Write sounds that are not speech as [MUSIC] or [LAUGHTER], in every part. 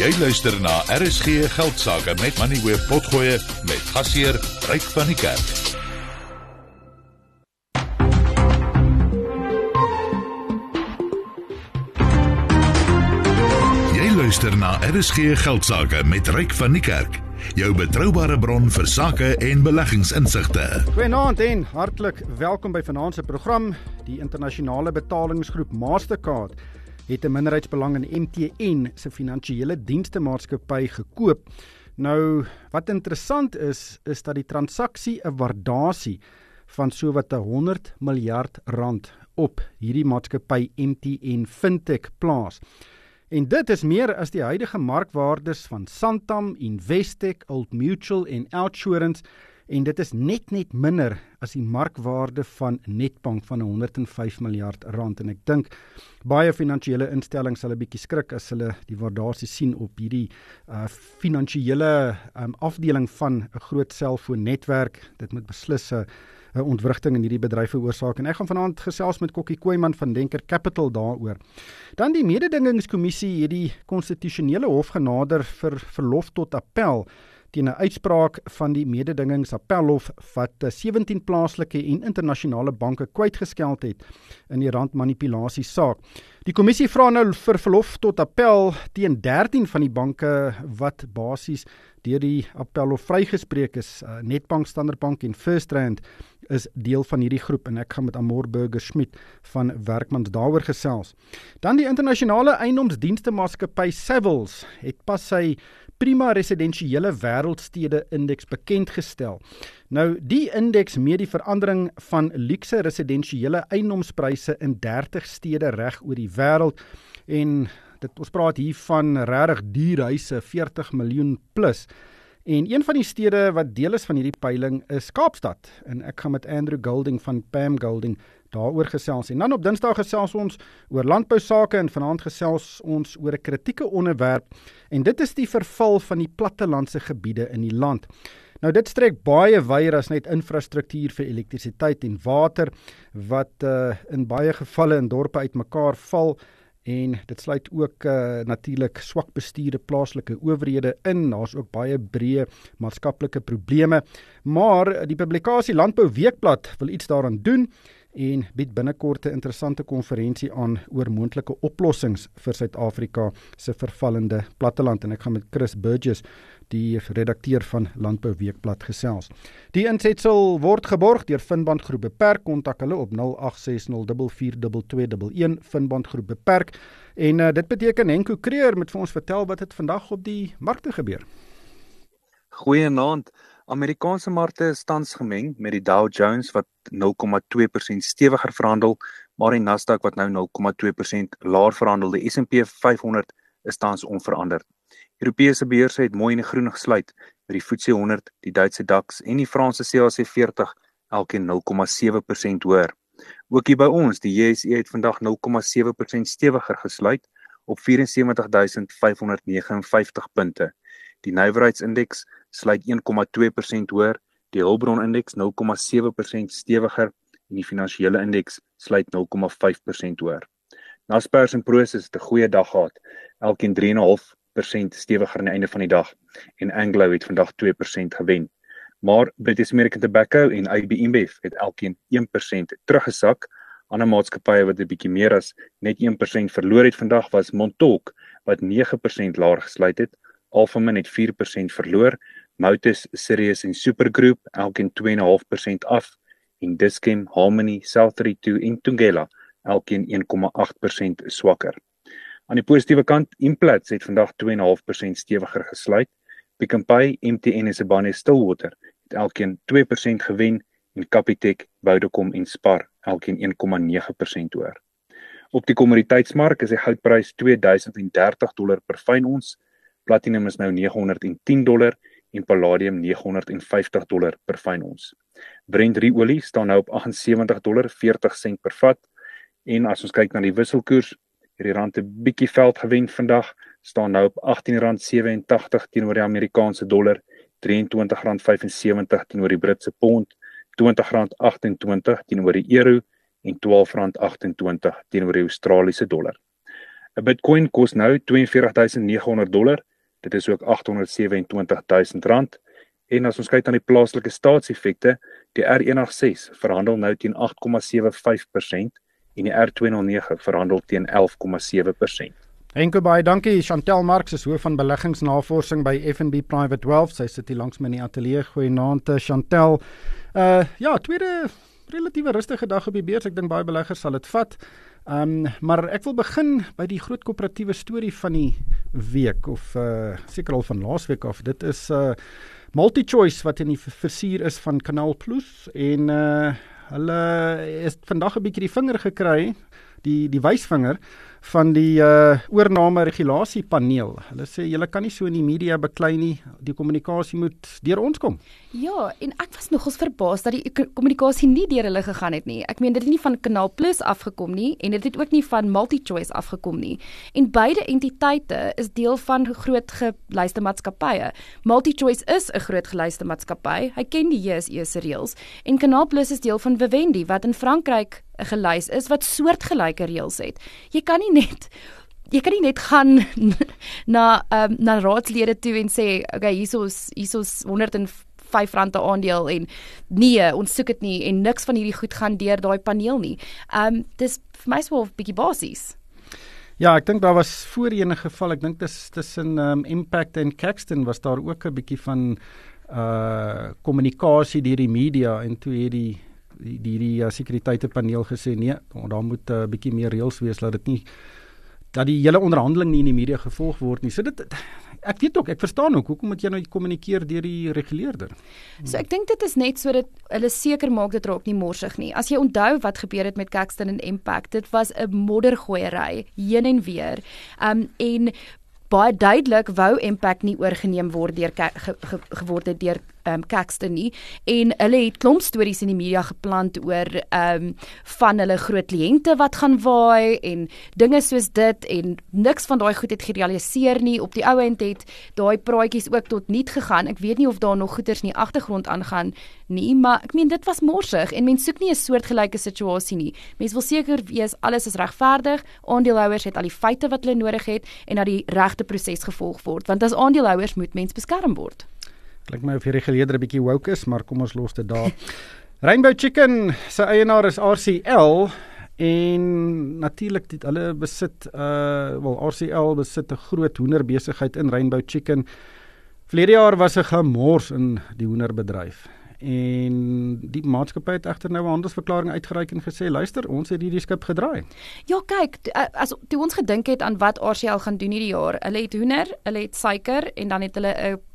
Jy luister na RSG Geldsaake met Money Web Potgoe met gasheer Ryk van die Kerk. Jy luister na RSG Geldsaake met Ryk van die Kerk. Jou betroubare bron vir sake en beleggingsinsigte. Goeienaand en hartlik welkom by vanaand se program. Die internasionale betalingsgroep Mastercard het 'n minderheidsbelang in MTN se finansiële dienste maatskappy gekoop. Nou, wat interessant is, is dat die transaksie 'n waardasie van sowat 100 miljard rand op hierdie maatskappy MTN Fintech plaas. En dit is meer as die huidige markwaardes van Santam, Investec, Old Mutual en Outsurance en dit is net net minder as die markwaarde van Netbank van 105 miljard rand. En ek dink baie finansiële instellings sal 'n bietjie skrik as hulle die waardasie sien op hierdie uh finansiële um, afdeling van 'n groot selfoonnetwerk. Dit moet beslis 'n 'n ontwrigting in hierdie bedryf veroorsaak. En ek gaan vanaand gesels met Kokkie Koeman van Denker Capital daaroor. Dan die mededingingskommissie het die konstitusionele hof genader vir verlof tot appel teen 'n uitspraak van die mededingingsappelhof wat 17 eh, plaaslike en internasionale banke kwytgeskeld het in die randmanipulasie saak. Die kommissie vra nou vir verlof tot appel teen 13 van die banke wat basies deur die appelhof vrygespreek is. Uh, Netbank, Standard Bank en FirstRand is deel van hierdie groep en ek gaan met Amor Burger Schmidt van Werkmans daaroor gesels. Dan die internasionale eiendomsdienste maatskappy Savills het pas sy prima residensiële wêreldstede indeks bekend gestel. Nou die indeks meet die verandering van luukse residensiële eiendomspryse in 30 stede reg oor die wêreld en dit ons praat hier van regtig duur huise 40 miljoen plus. En een van die stede wat deel is van hierdie peiling is Kaapstad en ek gaan met Andrew Golding van Pam Golding daaroor gesels. En dan op Dinsdag gesels ons oor landbou sake en vanaand gesels ons oor 'n kritieke onderwerp en dit is die verval van die plattelandse gebiede in die land. Nou dit strek baie wyer as net infrastruktuur vir elektrisiteit en water wat uh, in baie gevalle in dorpe uitmekaar val en dit sluit ook uh, natuurlik swak bestuurde plaaslike owerhede in. Daar's ook baie breë maatskaplike probleme. Maar die publikasie Landbou Weekblad wil iets daaraan doen en bied binnekort 'n interessante konferensie aan oor moontlike oplossings vir Suid-Afrika se vervallende platteland en ek gaan met Chris Burgess die redakteur van Landbou Weekblad gesels. Die insetsel word geborg deur Finband Groep Beperk. Kontak hulle op 0860442211 Finband Groep Beperk. En uh, dit beteken Henko Creer moet vir ons vertel wat het vandag op die markte gebeur. Goeienaand. Amerikaanse markte is tans gemeng met die Dow Jones wat 0,2% stewiger verhandel, maar die Nasdaq wat nou 0,2% laer verhandel. Die S&P 500 is tans onveranderd. Europese beurse het mooi in die groen gesluit met die FTSE 100, die Duitse DAX en die Franse CAC 40 elkeen 0,7% hoër. Ook hier by ons, die JSE het vandag 0,7% stewiger gesluit op 74559 punte. Die nywerheidsindeks sluit 1,2% hoër, die Hulbron indeks 0,7% stewiger en die finansiële indeks sluit 0,5% hoër. Naspers en Prosus het 'n goeie dag gehad, elkeen 3,5% stewiger aan die einde van die dag en Anglo het vandag 2% gewen. Maar British American Tobacco en AB InBev het elkeen 1% teruggesak. Ander maatskappye wat 'n bietjie meer as net 1% verloor het vandag was Montauk wat 9% laer gesluit het. Alphamin het 4% verloor, Motus, Sirius en Supergroup elkeen 2.5% af en Dischem, Harmony, South32 en Tungela elkeen 1.8% swakker. Aan die positiewe kant, Implats het vandag 2.5% stewiger gesluit. Pick n Pay, MTN en Sibanye Stillwater het elkeen 2% gewen en Capitec, Vodacom en Spar elkeen 1.9% hoër. Op die kommoditeitsmark is die goudprys 2030 dollar per fyn ons. Platinum is nou 910 dollar en palladium 950 dollar per fyn ons. Brent olie staan nou op 78 dollar 40 sent per vat en as ons kyk na die wisselkoers, het die rand 'n bietjie veld gewen vandag, staan nou op R18.87 teenoor die Amerikaanse dollar, R23.75 teenoor die Britse pond, R20.28 teenoor die euro en R12.28 teenoor die Australiese dollar. 'n Bitcoin kos nou 42900 dollar Dit is ook R827 000 en as ons kyk aan die plaaslike staatseffekte, die R186 verhandel nou teen 8,75% en die R209 verhandel teen 11,7%. Enkel baie dankie Chantel Marx is hoof van beleggingsnavorsing by FNB Private Wealth. Sy sit hier langs my in die ateljee. Goeienaand Chantel. Uh ja, tweede relatiewe rustige dag op die beurs. Ek dink baie beleggers sal dit vat. Um maar ek wil begin by die groot koöperatiewe storie van die week of uh seker al van laasweek af. Dit is uh MultiChoice wat in die versuur is van Kanaal Plus en uh hulle het vandag 'n bietjie die vinger gekry, die die wysvinger van die uh oorname regulasiepaneel. Hulle sê julle kan nie so in die media beklei nie. Die kommunikasie moet deur ons kom. Ja, en ek was nogals verbaas dat die kommunikasie nie deur hulle gegaan het nie. Ek meen dit het nie van Kanaal Plus afgekom nie en dit het ook nie van MultiChoice afgekom nie. En beide entiteite is deel van groot geluiste maatskappye. MultiChoice is 'n groot geluiste maatskappy. Hy ken die JSE se reëls en Kanaal Plus is deel van Vivendi wat in Frankryk 'n gelys is wat soortgelyke reëls het. Jy kan nie net jy kan nie net gaan [LAUGHS] na um, na raadslede toe en sê okay hierso's hierso's 100 R5 'n aandeel en nee, ons soek dit nie en niks van hierdie goed gaan deur daai paneel nie. Um dis vir my swaar 'n bietjie basies. Ja, ek dink daar was voorheen 'n geval, ek dink dis tussen um Impact en Caxton was daar ook 'n bietjie van uh kommunikasie deur die media en toe het die hierdie uh, sekuriteitspaneel gesê nee, daar moet 'n uh, bietjie meer reëls wees dat dit nie dat die hele onderhandeling nie in die media gevolg word nie. So dit ek weet ook, ek verstaan ook hoekom moet jy nou kommunikeer deur die reguleerder. So ek dink dit is net sodat hulle seker maak dit raak nie morsig nie. As jy onthou wat gebeur het met Caxton en Impact, dit was 'n moddergooiery heen en weer. Um en baie duidelik wou Impact nie oorgeneem word deur ge, ge, geword het deur um, Caxton nie. En hulle het klomp stories in die media geplant oor um, van hulle groot kliënte wat gaan waai en dinge soos dit en niks van daai goed het gerealiseer nie. Op die ou end het daai praatjies ook tot niet gegaan. Ek weet nie of daar nog goeters in die agtergrond aangaan nie maar ek meen dit was morsig en mense soek nie 'n soortgelyke situasie nie. Mense wil seker wees alles is regverdig. Aandeelhouers het al die feite wat hulle nodig het en dat die regte proses gevolg word want as aandeelhouers moet mens beskerm word Klink my of hierdie geleerder 'n bietjie woke is, maar kom ons los dit daar. [LAUGHS] Rainbow Chicken se eienaar is RCL en natuurlik dit hulle besit uh wel RCL besit 'n groot hoenderbesigheid in Rainbow Chicken. Vlerige jaar was 'n gemors in die hoenderbedryf. En die maatskappy het egter nou 'n handelsverklaring uitgereik en gesê luister ons het hierdie skip gedraai. Ja kyk as toe ons gedink het aan wat RCL gaan doen hierdie jaar. Hulle het hoender, hulle het suiker en dan het hulle 'n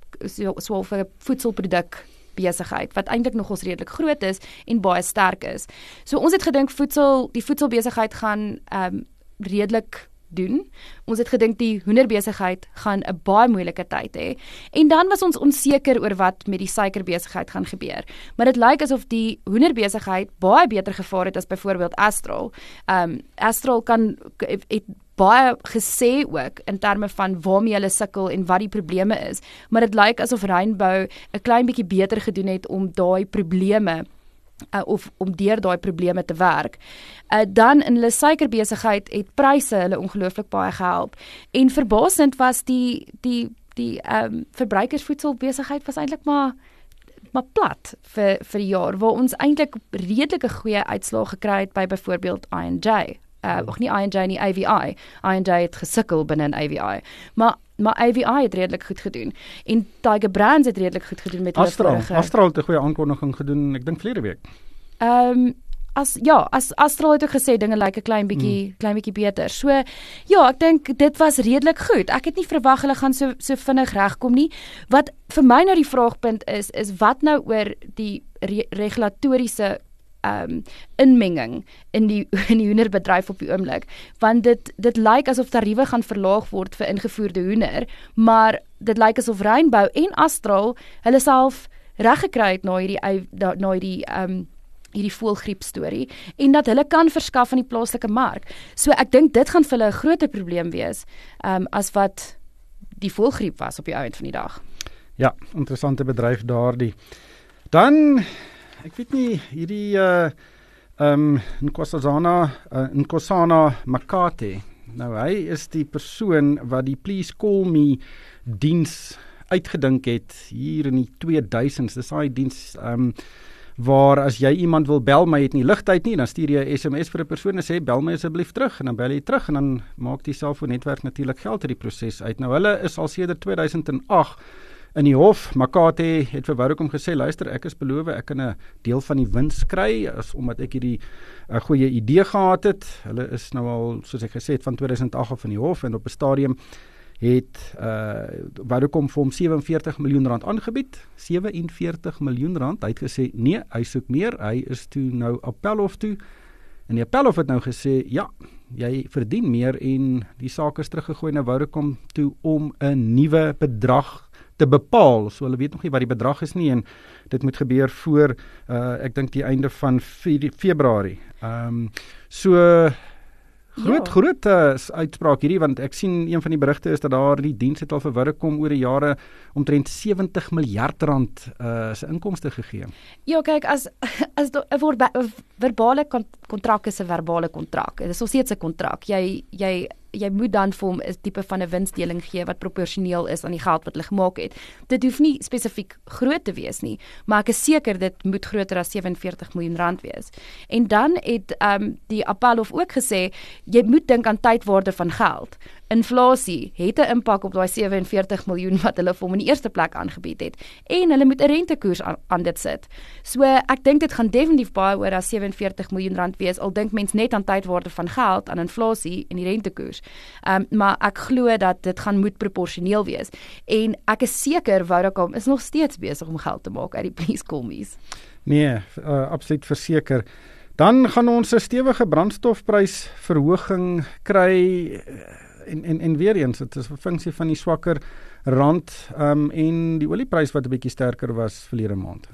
so vir 'n voedselproduk besigheid wat eintlik nogals redelik groot is en baie sterk is. So ons het gedink voedsel die voedselbesigheid gaan ehm um, redelik doen. Ons het gedink die hoenderbesigheid gaan 'n baie moeilike tyd hê. En dan was ons onseker oor wat met die suikerbesigheid gaan gebeur. Maar dit lyk asof die hoenderbesigheid baie beter gevaar het as byvoorbeeld Astral. Ehm um, Astral kan het baie gesê ook in terme van waarmee hulle sukkel en wat die probleme is, maar dit lyk asof Rainbow 'n klein bietjie beter gedoen het om daai probleme uh, of om deur daai probleme te werk. Uh, dan in hulle suikerbesigheid het pryse hulle ongelooflik baie gehelp en verbasend was die die die ehm um, verbruikersvoedselbesigheid was eintlik maar maar plat vir vir die jaar waar ons eintlik redelike goeie uitslae gekry het by byvoorbeeld I&J uh nog nie I&J nie AVI. I&J het gesukkel binne in AVI. Maar maar AVI het redelik goed gedoen en Tiger Brands het redelik goed gedoen met hulle Astral. Astral het 'n goeie aankondiging gedoen, ek dink vlere week. Ehm um, as ja, as Astral het ook gesê dinge lyk 'n klein bietjie hmm. klein bietjie beter. So ja, ek dink dit was redelik goed. Ek het nie verwag hulle gaan so so vinnig regkom nie. Wat vir my nou die vraagpunt is, is wat nou oor die re regulatoriese um inmenging in die [LAUGHS] in die hoenderbedryf op die oomblik want dit dit lyk asof tariewe gaan verlaag word vir ingevoerde hoender maar dit lyk asof Rainbow en Astral hulle self reg gekry het na hierdie na hierdie um hierdie voelgriep storie en dat hulle kan verskaf aan die plaaslike mark. So ek dink dit gaan vir hulle 'n groter probleem wees um as wat die voelgriep was op die einde van die dag. Ja, interessante bedryf daardie. Dan ek weet nie hierdie uh ehm um, Nkosazana uh, Nkosana Makate Nou hy is die persoon wat die Please Call Me diens uitgedink het hier in die 2000s. Dis daai diens ehm um, waar as jy iemand wil bel my het nie ligtyd nie, dan stuur jy 'n SMS vir 'n persoon en sê bel my asseblief terug en dan bel jy terug en dan maak die selfoonnetwerk natuurlik geld uit die proses uit. Nou hulle is al sedert 2008 in die hof. Makate het vir Vodacom gesê, "Luister, ek is beloof ek kan 'n deel van die wins kry as omdat ek hierdie 'n goeie idee gehad het." Hulle is nou al soos ek gesê het van 2008 af in die hof en op 'n stadium het uh Vodacom vir hom 47 miljoen rand aangebied. 47 miljoen rand. Hy het gesê nee, hy soek meer. Hy is toe nou Appelhof toe. En die Appelhof het nou gesê ja, jy verdien meer en die saak is teruggegooi na Vodacom toe om 'n nuwe bedrag te bepaal. So hulle weet nog nie wat die bedrag is nie en dit moet gebeur voor uh ek dink die einde van Februarie. Ehm um, so Groot ja. groot uh, uitspraak hierdie want ek sien een van die berigte is dat daar die diens het al vir Vodacom oor die jare omtrent 70 miljard rand uh se inkomste gegee. Ja, kyk as as 'n verbale kontrak is 'n verbale kontrak. Dit is nog steeds 'n kontrak. Jy jy jy moet dan vir hom 'n tipe van 'n winsdeling gee wat proporsioneel is aan die geld wat hulle gemaak het. Dit hoef nie spesifiek groot te wees nie, maar ek is seker dit moet groter as 47 miljoen rand wees. En dan het ehm um, die Appelhof ook gesê jy moet dink aan tydwaarde van geld inflasie het 'n impak op daai 47 miljoen wat hulle vir hom in die eerste plek aangebied het en hulle moet 'n rentekoers aan, aan dit sit. So ek dink dit gaan definitief baie oor as 47 miljoen rand wees al dink mens net aan tydwaarde van geld aan inflasie en die rentekoers. Ehm um, maar ek glo dat dit gaan moet proporsioneel wees en ek is seker Vodacom is nog steeds besig om geld te maak uit die please me's. Nee, uh, absoluut verseker. Dan gaan ons 'n stewige brandstofprysverhoging kry en en en weer eens dit is 'n funksie van die swakker rand um en die olieprys wat 'n bietjie sterker was verlede maand.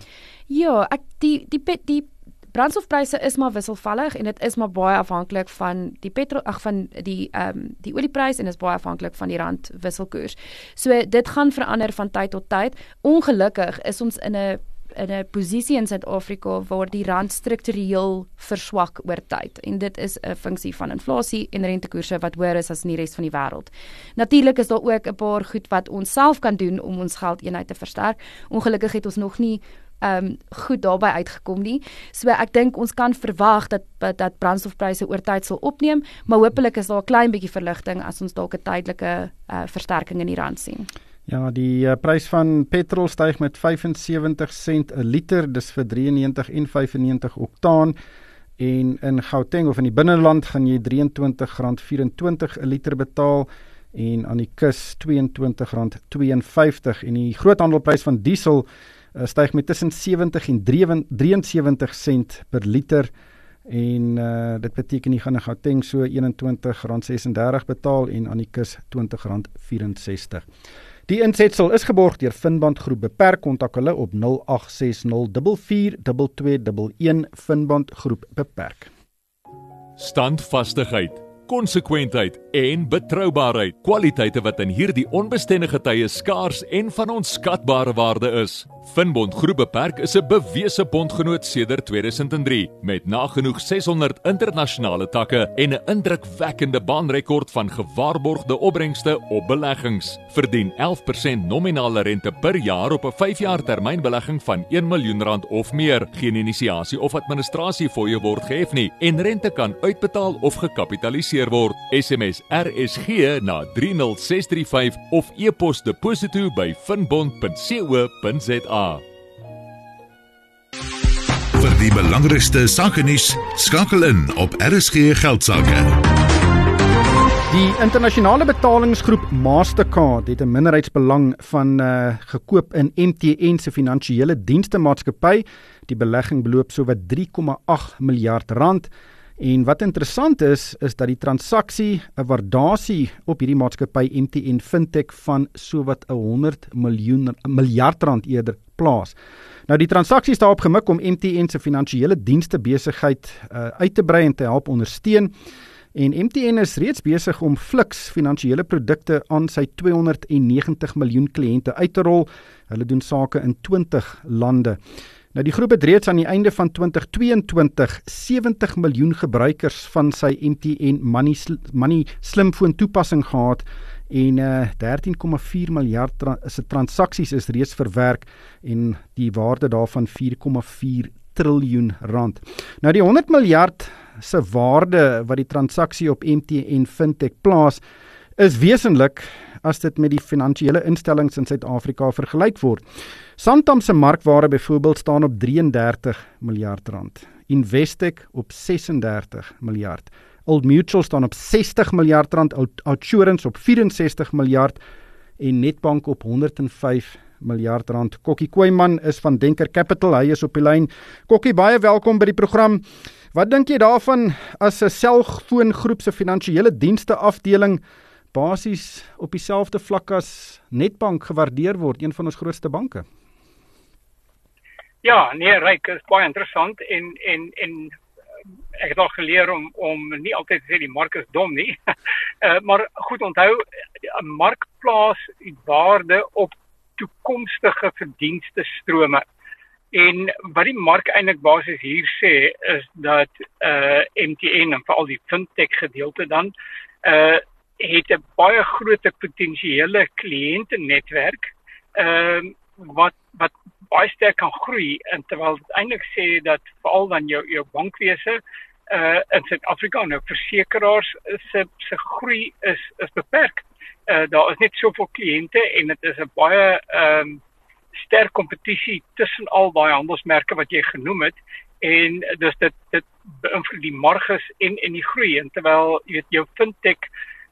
Ja, ek die die die, die brandstofpryse is maar wisselvallig en dit is maar baie afhanklik van die petrol ag van die ehm um, die olieprys en is baie afhanklik van die rand wisselkoers. So dit gaan verander van tyd tot tyd. Ongelukkig is ons in 'n in 'n posisie in Suid-Afrika waar die rand struktureel verswak oor tyd en dit is 'n funksie van inflasie en rentekoerse wat hoër is as in die res van die wêreld. Natuurlik is daar ook 'n paar goed wat ons self kan doen om ons geldeenheid te versterk. Ongelukkig het ons nog nie ehm um, goed daarbey uitgekom nie. So ek dink ons kan verwag dat dat brandstofpryse oor tyd sal opneem, maar hopelik is daar 'n klein bietjie verligting as ons dalk 'n tydelike uh, versterking in die rand sien. Ja, die uh, prys van petrol styg met 75 sent 'n liter, dis vir 93 en 95 oktaan. En in Gauteng of in die binneland gaan jy R23.24 'n liter betaal en aan die kus R22.52 en die groothandelprys van diesel uh, styg met tussen 70 en 73 sent per liter en uh, dit beteken jy gaan in Gauteng so R21.36 betaal en aan die kus R20.64. Die insetsel is geborg deur Finband Groep Beperk. Kontak hulle op 0860442211 Finband Groep Beperk. Standvastigheid konsekwentheid en betroubaarheid. Kwaliteite wat in hierdie onbestendige tye skaars en van onskatbare waarde is. Finbond Groep Beperk is 'n bewese bondgenoot sedert 2003 met nagenoeg 600 internasionale takke en 'n indrukwekkende baanrekord van gewaarborgde opbrengste op beleggings. Verdien 11% nominale rente per jaar op 'n 5-jaar termynbelegging van 1 miljoen rand of meer. Geen inisiasie of administrasie fooie word gehef nie en rente kan uitbetaal of gekapitaliseer word. SMS RSG na 30635 of e-pos deposito by finbond.co.za. Vir die belangrikste sake nuus, skakel in op RSG geldsaake. Die internasionale betalingsgroep Mastercard het 'n minderheidsbelang van uh, gekoop in MTN se finansiële dienste maatskappy. Die belegging beloop sowat 3,8 miljard rand. En wat interessant is, is dat die transaksie 'n waardasie op hierdie maatskappy MTN Fintech van sowat 'n 100 miljoen miljard rand eerder plaas. Nou die transaksie is daarop gemik om MTN se finansiële dienste besigheid uh, uit te brei en te help ondersteun. En MTN is reeds besig om Flix finansiële produkte aan sy 290 miljoen kliënte uit te rol. Hulle doen sake in 20 lande. Nou die groep het reeds aan die einde van 2022 70 miljoen gebruikers van sy MTN Money Money slimfoon toepassing gehad en uh, 13,4 miljard tra se transaksies is reeds verwerk en die waarde daarvan 4,4 triljoen rand. Nou die 100 miljard se waarde wat die transaksie op MTN Fintech plaas is wesentlik as dit met die finansiële instellings in Suid-Afrika vergelyk word. Santam se markwaarde byvoorbeeld staan op 33 miljard rand. Investec op 36 miljard. Old Mutual staan op 60 miljard rand, Outsurance op 64 miljard en Netbank op 105 miljard rand. Kokkie Kweyman is van Denker Capital. Hy is op die lyn. Kokkie, baie welkom by die program. Wat dink jy daarvan as 'n selfoongroep se finansiële dienste afdeling basies op dieselfde vlak as Netbank gewaardeer word, een van ons grootste banke? Ja, nee, ryk is baie interessant en en en ek het al geleer om om nie altyd te sê die mark is dom nie. uh, [LAUGHS] maar goed onthou 'n mark plaas die waarde op toekomstige verdienste strome. En wat die mark eintlik basies hier sê is dat uh MTN en veral die fintech gedeelte dan uh het 'n baie groot potensiële kliënte netwerk ehm uh, wat wat baie sterk kan groei en terwyl dit eintlik sê dat veral dan jou jou bankwese uh in Suid-Afrika nou versekerings se se groei is is beperk. Uh, daar is net soveel kliënte en dit is 'n baie ehm um, sterk kompetisie tussen al daai handelsmerke wat jy genoem het. En dus dit dit beïnvloed die marges en en die groei. En terwyl jy weet jou fintech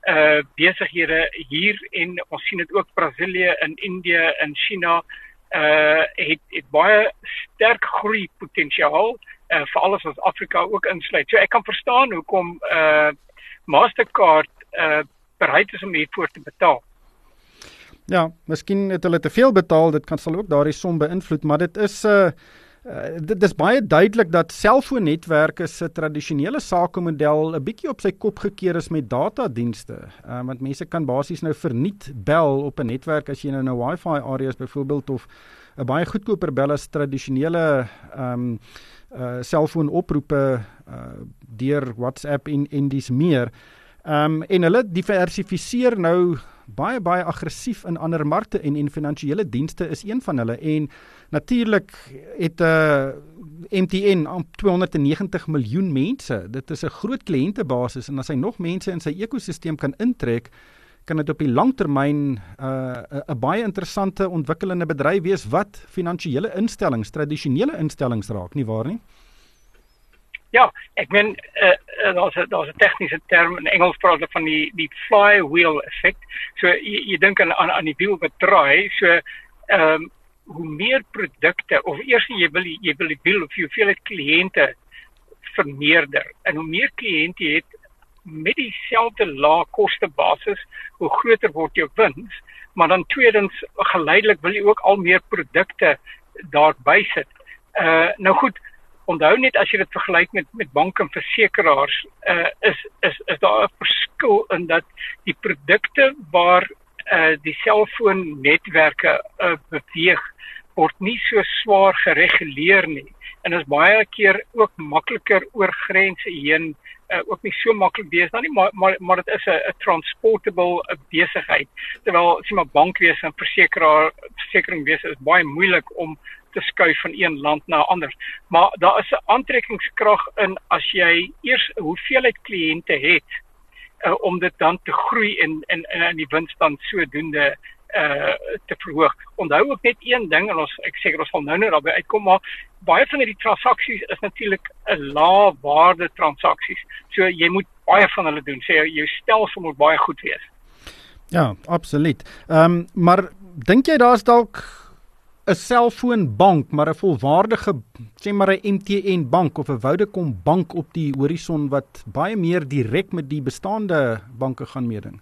uh besighede hier en ons sien dit ook Brasilië en Indië en China uh het het baie sterk groei potensiaal uh vir alles wat Afrika ook insluit. So ek kan verstaan hoekom uh Mastercard uh bereid is om hiervoor te betaal. Ja, miskien het hulle te veel betaal, dit kan sal ook daardie som beïnvloed, maar dit is 'n uh, eh, eh, dit is baie duidelik dat selfoonnetwerke se tradisionele sakemodel 'n bietjie op sy kop gekeer is met datadienste. Uh, want mense kan basies nou verniet bel op 'n netwerk as jy nou 'n Wi-Fi areas byvoorbeeld of 'n baie goedkoper bel as tradisionele ehm um, uh selfoonoproepe uh deur WhatsApp en en dis meer. Ehm um, en hulle diversifiseer nou baie baie aggressief in ander markte en en finansiële dienste is een van hulle en natuurlik het 'n uh, MTN om 290 miljoen mense. Dit is 'n groot kliëntebasis en as hy nog mense in sy ekosisteem kan intrek, kan dit op die langtermyn 'n uh, 'n baie interessante ontwikkelende bedryf wees wat finansiële instellings, tradisionele instellings raak, nie waar nie? Ja, ek meen uh, daar's 'n daar's 'n tegniese term in Engels praat van die die flywheel effek. So jy, jy dink aan aan die wiel wat draai. So ehm um, hoe meer produkte of eers jy wil jy wil die wiel of jy veel kliënte vermeerder. En hoe meer kliënte jy het met dieselfde lae koste basis, hoe groter word jou wins. Maar dan tweedens geleidelik wil jy ook al meer produkte daarby sit. Uh nou goed, onthou net as jy dit vergelyk met met banke en versekerings uh, is is is daar 'n verskil in dat die produkte waar uh, die selfoonnetwerke uh, beweeg word nie so swaar gereguleer nie. En is baie keer ook makliker oor grense heen uh, ook nie so maklik wees dan nie maar maar maar dit is 'n transportable besigheid. Terwyl sien maar bankwese en versekeraar versekeringwese is baie moeilik om te skuif van een land na 'n ander. Maar daar is 'n aantrekkingskrag in as jy eers 'n hoeveelheid kliënte het uh, om dit dan te groei en en en die wins dan sodoende uh te verhoog. Onthou ook net een ding en ons ek seker ons sal nou net daarby uitkom maar baie van hierdie transaksies is natuurlik 'n lae waarde transaksies. So jy moet baie van hulle doen. Sê jou stelsel moet baie goed wees. Ja, absoluut. Ehm um, maar dink jy daar's dalk 'n selfoonbank, maar 'n volwaardige sê maar 'n MTN bank of 'n Vodacom bank op die horison wat baie meer direk met die bestaande banke gaan meeding.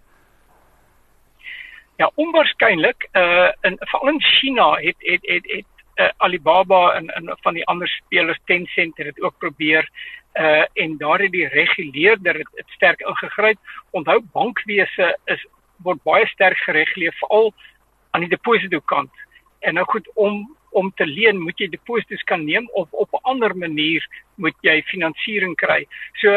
Ja, onwaarskynlik. Uh in veral in China het het het het uh, Alibaba en en van die ander spelers Tencent het ook probeer uh en daar het die reguleerder het, het sterk ingegryp. Onthou bankwese is word baie sterk gereguleer veral aan die deposito kant. En nou goed om om te leen, moet jy deposito's kan neem of op 'n ander manier moet jy finansiering kry. So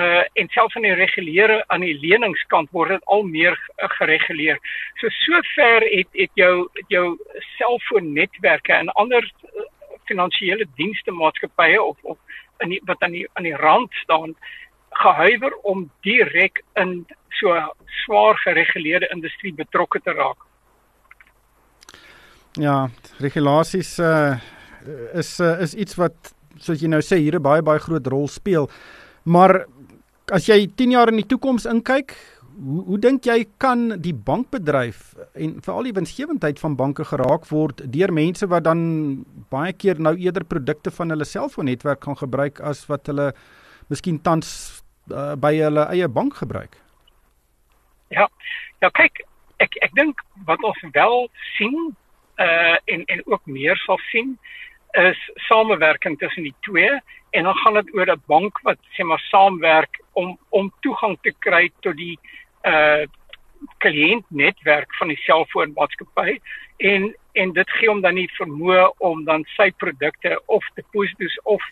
uh en selfs aan die reguleer aan die leningskant word dit al meer gereguleer. So sover het het jou jou selfoonnetwerke en ander uh, finansiële dienste maatskappye of of in die, wat aan die aan die rand staan gehuiwer om direk in so swaar gereguleerde industrie betrokke te raak. Ja, regulasies uh is uh, is iets wat soos jy nou sê hier 'n baie baie groot rol speel. Maar as jy 10 jaar in die toekoms inkyk, hoe hoe dink jy kan die bankbedryf en veral die winsgewendheid van banke geraak word deur mense wat dan baie keer nou eerder produkte van hulle selfoonnetwerk kan gebruik as wat hulle miskien tans uh, by hulle eie bank gebruik? Ja. Ja, kyk, ek ek dink wat ons wel sien uh en en ook meer sal sien is samewerking tussen die twee en dan gaan dit oor 'n bank wat sê maar saamwerk om om toegang te kry tot die uh kliëntnetwerk van die selfoonmaatskappy en en dit gee hom dan nie vermoë om dan sy produkte of deposito's of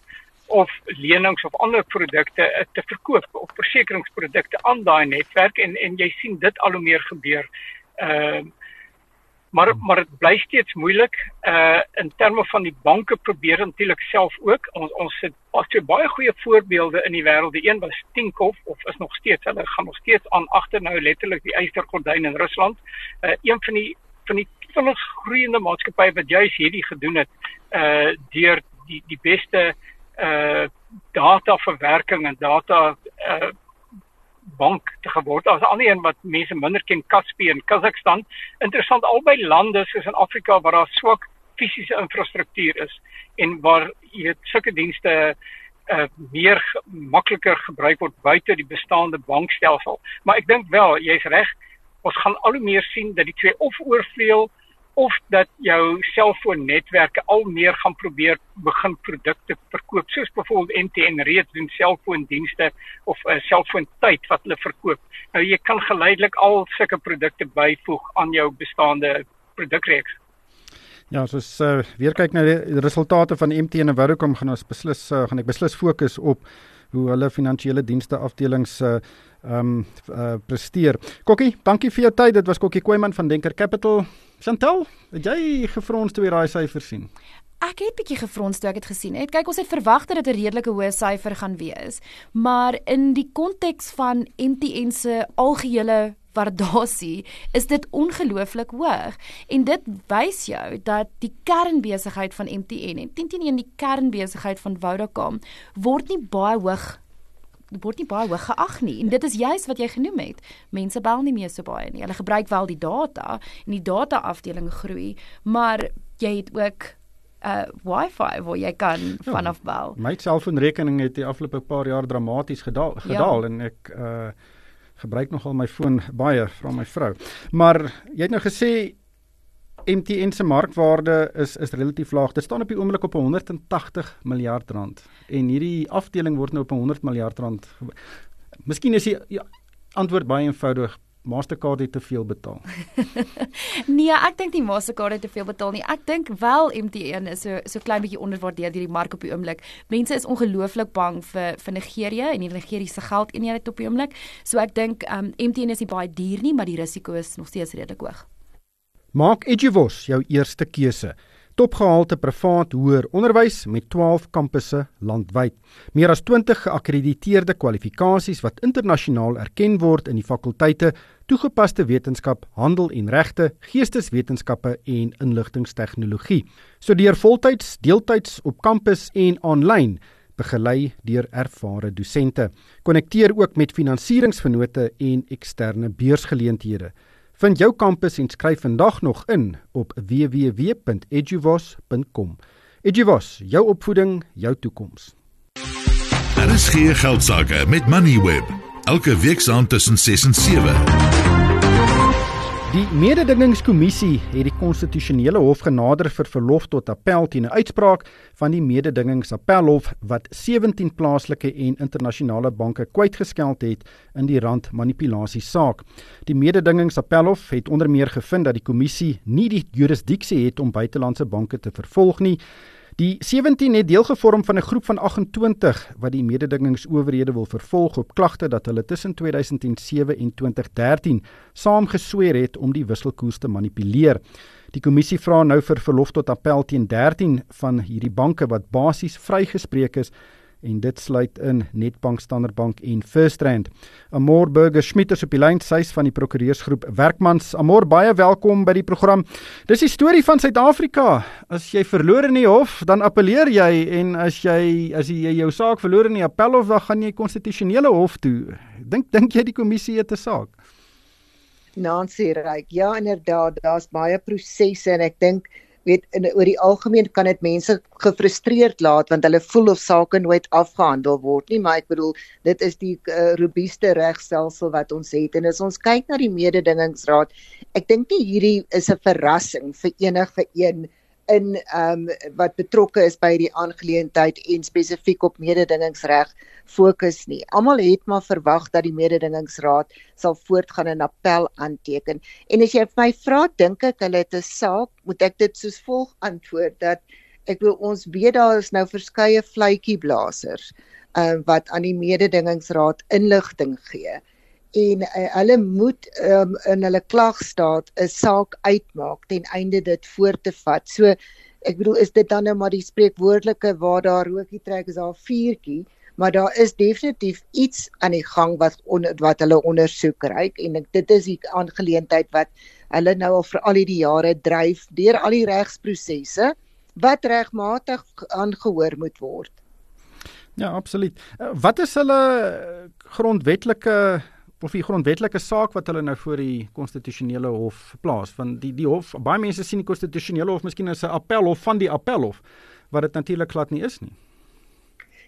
of lenings of ander produkte uh, te verkoop of versekeringsprodukte aan daai netwerk en en jy sien dit al hoe meer gebeur. Ehm uh, maar maar dit bly steeds moeilik uh in terme van die banke probeer natuurlik self ook. Ons ons het pas twee baie goeie voorbeelde in die wêreld die een was Tinkoff of is nog steeds hulle gaan nog steeds aan agter nou letterlik die eystergordyn in Rusland. Uh een van die van die vinnig groeiende maatskappye wat juis hierdie gedoen het uh deur die die beste uh data verwerking en data uh bank te geword. Daar's 'n ander een wat mense minder ken, Kaspi in Kazakhstan. Interessant albei lande soos in Afrika waar daar swak fisiese infrastruktuur is en waar jy weet sulke dienste uh meer makliker gebruik word buite die bestaande bankstelsel. Maar ek dink wel, jy's reg, ons gaan al hoe meer sien dat die twee of oorvleuel of dat jou selfoonnetwerke al meer gaan probeer begin produkte verkoop soos byvoorbeeld MTN reeds doen selfoondienste of 'n uh, selfoontyd wat hulle verkoop. Nou jy kan geleidelik al sulke produkte byvoeg aan jou bestaande produkreeks. Ja, soos uh, weer kyk na die resultate van MTN en Vodacom gaan ons beslis uh, gaan ek beslis fokus op hoe hulle finansiële dienste afdelings uh ehm um, uh, presteer. Kokkie, dankie vir jou tyd. Dit was Kokkie Kweyman van Denker Capital. Chantel, het jy gefrons toe jy daai syfer sien? Ek het bietjie gefrons toe ek dit gesien het. Kyk, ons het verwag dat dit 'n redelike hoë syfer gaan wees, maar in die konteks van MTN se algehele waardasie is dit ongelooflik hoog. En dit wys jou dat die kernbesigheid van MTN en teen die kernbesigheid van Vodacom word nie baie hoog word nie baie hoog geag nie. En dit is juis wat jy genoem het. Mense bel nie meer so baie nie. Hulle gebruik wel die data en die data afdeling groei maar jy het ook uh wifi waar jy kan ja, vanaf bel. my selfoonrekening het die afgelope paar jaar dramaties gedaal gedaal ja. en ek uh gebruik nogal my foon baie vra my vrou. Maar jy het nou gesê MTN se markwaarde is is relatief laag. Dit staan op die oomblik op 180 miljard rand en hierdie afdeling word nou op 100 miljard rand. Miskien is die ja, antwoord baie eenvoudig. Mastercard het te veel betaal. [LAUGHS] nee, ek dink nie Mastercard het te veel betaal nie. Ek dink wel MTN is so so klein bietjie onderwaardeer deur die mark op die oomblik. Mense is ongelooflik bang vir vir Nigerië en die Nigeriese geldeenheid op die oomblik. So ek dink um, MTN is nie baie duur nie, maar die risiko is nog steeds redelik hoog. Maak Edgewos jou eerste keuse topgehalte privaat hoër onderwys met 12 kampusse landwyd. Meer as 20 geakkrediteerde kwalifikasies wat internasionaal erken word in die fakulteite toegepaste wetenskap, handel en regte, geesteswetenskappe en inligtingstegnologie. Studeer voltyds, deeltyds op kampus en aanlyn begelei deur ervare dosente. Konnekteer ook met finansieringsvennote en eksterne beursgeleenthede. Vind jou kampus en skryf vandag nog in op www.eduvos.com. Eduvos, jou opvoeding, jou toekoms. Daar is geen geld sake met Moneyweb. Elke week saam tussen 6 en 7. Die mededingingskommissie het die konstitusionele hof genader vir verlof tot appel teen 'n uitspraak van die mededingingsappelhof wat 17 plaaslike en internasionale banke kwytgeskeld het in die randmanipulasie saak. Die mededingingsappelhof het onder meer gevind dat die kommissie nie die jurisdiksie het om buitelandse banke te vervolg nie. Die 17 het deel gevorm van 'n groep van 28 wat die mededingingsowerhede wil vervolg op klagte dat hulle tussen 2007 en 2013 saamgesweer het om die wisselkoers te manipuleer. Die kommissie vra nou vir verlof tot appel teen 13 van hierdie banke wat basies vrygespreek is en dit sluit in Netbank, Standard Bank en FirstRand. Amor Burger Schmidt is op die lyn sies van die prokureursgroep Werkmans. Amor, baie welkom by die program. Dis die storie van Suid-Afrika. As jy verloor in die hof, dan appeleer jy en as jy as jy jou saak verloor in die appelhof, dan gaan jy konstitusionele hof toe. Dink dink jy die kommissie het 'n saak? Nancy Ryk. Ja, inderdaad, daar's baie prosesse en ek dink weet in oor die algemeen kan dit mense gefrustreerd laat want hulle voel of sake nooit afgehandel word nie maar ek bedoel dit is die uh, robuuste regstelsel wat ons het. En as ons kyk na die mededingingsraad ek dink nie hierdie is 'n verrassing vir enige een in ehm um, wat betrokke is by die aangeleentheid en spesifiek op mededingingsreg fokus nie. Almal het maar verwag dat die mededingingsraad sal voortgaan en appel aanteken. En as jy my vra, dink ek hulle het 'n saak, moet ek dit soos volg antwoord dat ek wil ons weet daar is nou verskeie fluitjieblasers ehm uh, wat aan die mededingingsraad inligting gee en uh, hulle moet um, in hulle klagstaat 'n saak uitmaak ten einde dit voort te vat. So ek bedoel is dit dan nou maar die spreekwoordelike waar daar rookie trek is daar vuurtjie, maar daar is definitief iets aan die gang wat on, wat hulle ondersoek reik en ek, dit is die aangeleentheid wat hulle nou al vir al die jare dryf deur al die regsprosesse wat regmatig aangehoor moet word. Ja, absoluut. Uh, wat is hulle grondwetlike of die grondwetlike saak wat hulle nou voor die konstitusionele hof plaas van die die hof baie mense sien die konstitusionele hof miskien as 'n appelhof van die appelhof wat dit natuurlik glad nie is nie.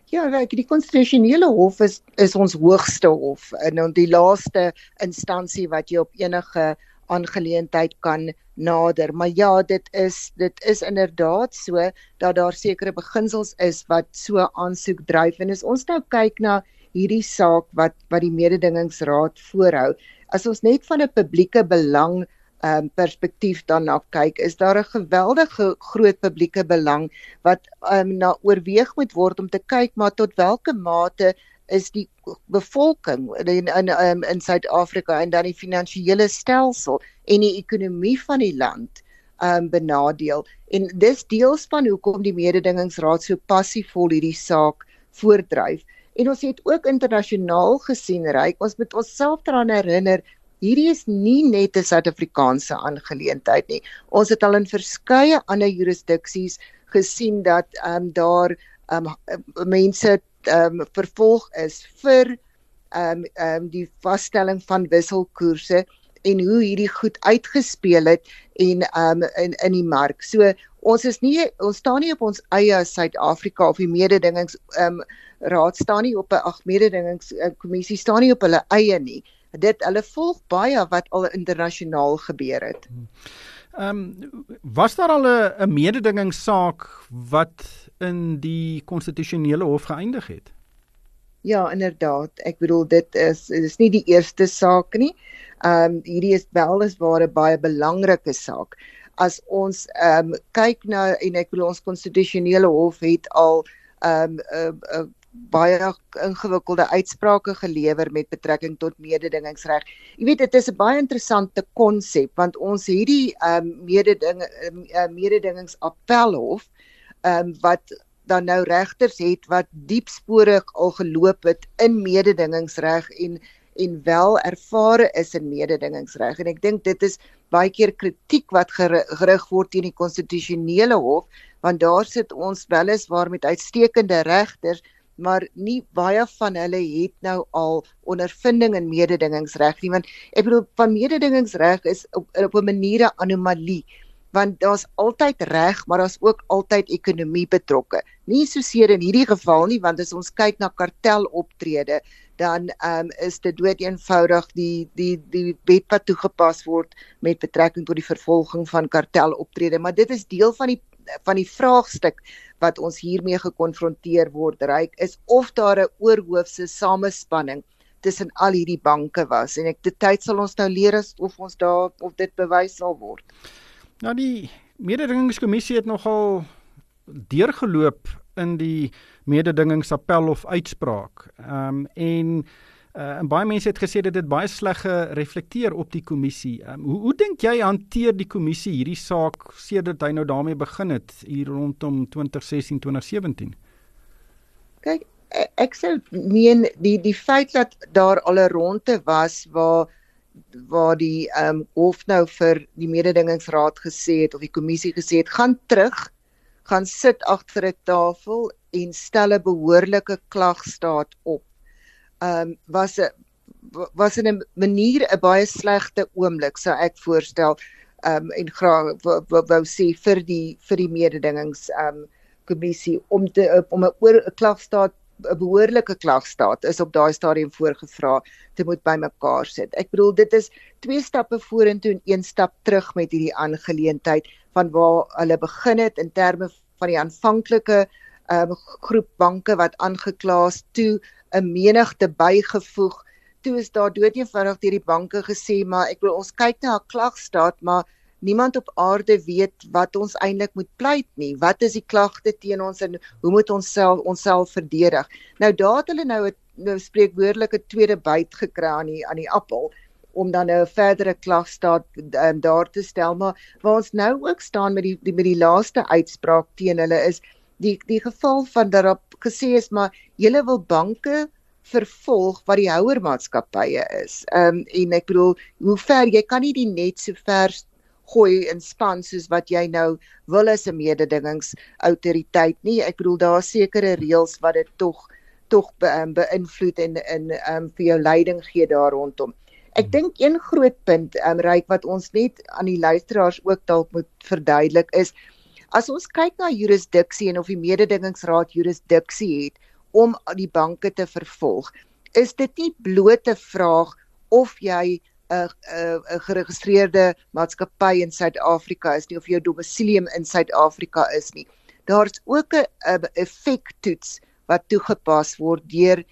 Ja, kyk, die konstitusionele hof is is ons hoogste hof en die laaste instansie wat jy op enige aangeleentheid kan nader. Maar ja, dit is dit is inderdaad so dat daar sekere beginsels is wat so aansoek dryf en as ons nou kyk na hierdie saak wat wat die mededingingsraad voorhou. As ons net van 'n publieke belang um, perspektief daarna kyk, is daar 'n geweldige groot publieke belang wat um, na oorweeg moet word om te kyk maar tot watter mate is die bevolking in in in, in Suid-Afrika en dan die finansiële stelsel en die ekonomie van die land um benadeel en dis deels van hoekom die mededingingsraad so passievol hierdie saak voordryf En ons het ook internasionaal gesien, ryk, ons moet onsself daaraan herinner, hierdie is nie net 'n Suid-Afrikaanse aangeleentheid nie. Ons het al in verskeie ander jurisdiksies gesien dat ehm um, daar ehm um, mense ehm um, vervolg is vir ehm um, ehm um, die vaststelling van wisselkoerse en hoe hierdie goed uitgespeel het en ehm um, in in die mark. So ons is nie ons staan nie op ons eie Suid-Afrika of die mededingings ehm um, raad staan nie op 'n ag mededingingskommissie staan nie op hulle eie nie. Dit hulle volg baie wat al internasionaal gebeur het. Ehm um, was daar al 'n mededingingssaak wat in die konstitusionele hof geëindig het? Ja, inderdaad. Ek bedoel dit is is nie die eerste saak nie. Ehm um, hierdie is wel is waar 'n baie belangrike saak. As ons ehm um, kyk na en ek bedoel ons konstitusionele hof het al ehm um, uh, uh, baie ingewikkelde uitsprake gelewer met betrekking tot mededingingsreg. Jy weet dit is 'n baie interessante konsep want ons het die ehm um, mededing uh, mededingingsappelhof ehm um, wat dan nou regters het wat diepsporig al geloop het in mededingingsreg en en wel ervare is in mededingingsreg en ek dink dit is baie keer kritiek wat gerig word teen die konstitusionele hof want daar sit ons weliswaar met uitstekende regters maar nie baie van hulle het nou al ondervinding in mededingingsreg nie want ek bedoel van mededingingsreg is op, op 'n manier 'n anomalie want daar's altyd reg maar daar's ook altyd ekonomie betrokke. Nie soseer in hierdie geval nie want as ons kyk na karteloptrede dan um, is dit dood eenvoudig die die die wet wat toegepas word met betrekking tot die vervolging van karteloptrede. Maar dit is deel van die van die vraagstuk wat ons hiermee gekonfronteer word ryk is of daar 'n oorhoofse samespanning tussen al hierdie banke was en ek dit tyd sal ons nou leer as of ons daar of dit bewys sal word. Nou die mededingingskommissie het nogal deurgeloop in die mededingingsappel of uitspraak. Ehm um, en uh, en baie mense het gesê dit het baie sleg gereflekteer op die kommissie. Um, hoe hoe dink jy hanteer die kommissie hierdie saak sedert hy nou daarmee begin het hier rondom 2016 2017? Kyk, e-, ek sou meen die die feit dat daar al 'n ronde was waar waar die ehm um, hof nou vir die mededingingsraad gesê het of die kommissie gesê het gaan terug gaan sit agter 'n tafel en stel 'n behoorlike klagstaat op. Ehm um, was 'n was in 'n manier 'n baie slegte oomblik sou ek voorstel ehm um, en graag wou sê vir die vir die mededingings ehm um, kommissie om te om 'n oor 'n klagstaat 'n behoorlike klagstaat is op daai stadium voorgevra te moet bymekaar sit. Ek bedoel dit is twee stappe vorentoe en een stap terug met hierdie aangeleentheid van waar hulle begin het in terme van die aanvanklike um, groep banke wat aangekla is toe 'n menigte bygevoeg. Toe is daar doodeenvoudig deur die banke gesê maar ek wil ons kyk na 'n klagstaat maar niemand op aarde weet wat ons eintlik moet pleit nie. Wat is die klagte teen ons en hoe moet ons self onsself verdedig? Nou daar het hulle nou 'n nou spreekwoordelike tweede byt gekry aan die aan die appel om dan 'n verdere klagstaat um, daar te stel. Maar waar ons nou ook staan met die, die met die laaste uitspraak teen hulle is die die geval van daarop gesê is maar julle wil banke vervolg wat die houermaatskappye is. Ehm um, en ek bedoel hoe ver jy kan nie die net so ver gooi in span soos wat jy nou wil as 'n mededingingsautoriteit nie. Ek bedoel daar is sekere reëls wat dit tog tog be, um, beïnvloed en in ehm um, vir jou leiding gee daar rondom. Ek dink een groot punt um, ryk wat ons net aan die luisteraars ook dalk moet verduidelik is as ons kyk na jurisdiksie en of die mededingingsraad jurisdiksie het om die banke te vervolg is dit nie bloot 'n vraag of jy 'n 'n geregistreerde maatskappy in Suid-Afrika is nie of jou domisilium in Suid-Afrika is nie. Daar's ook 'n effek toets wat toegepas word deur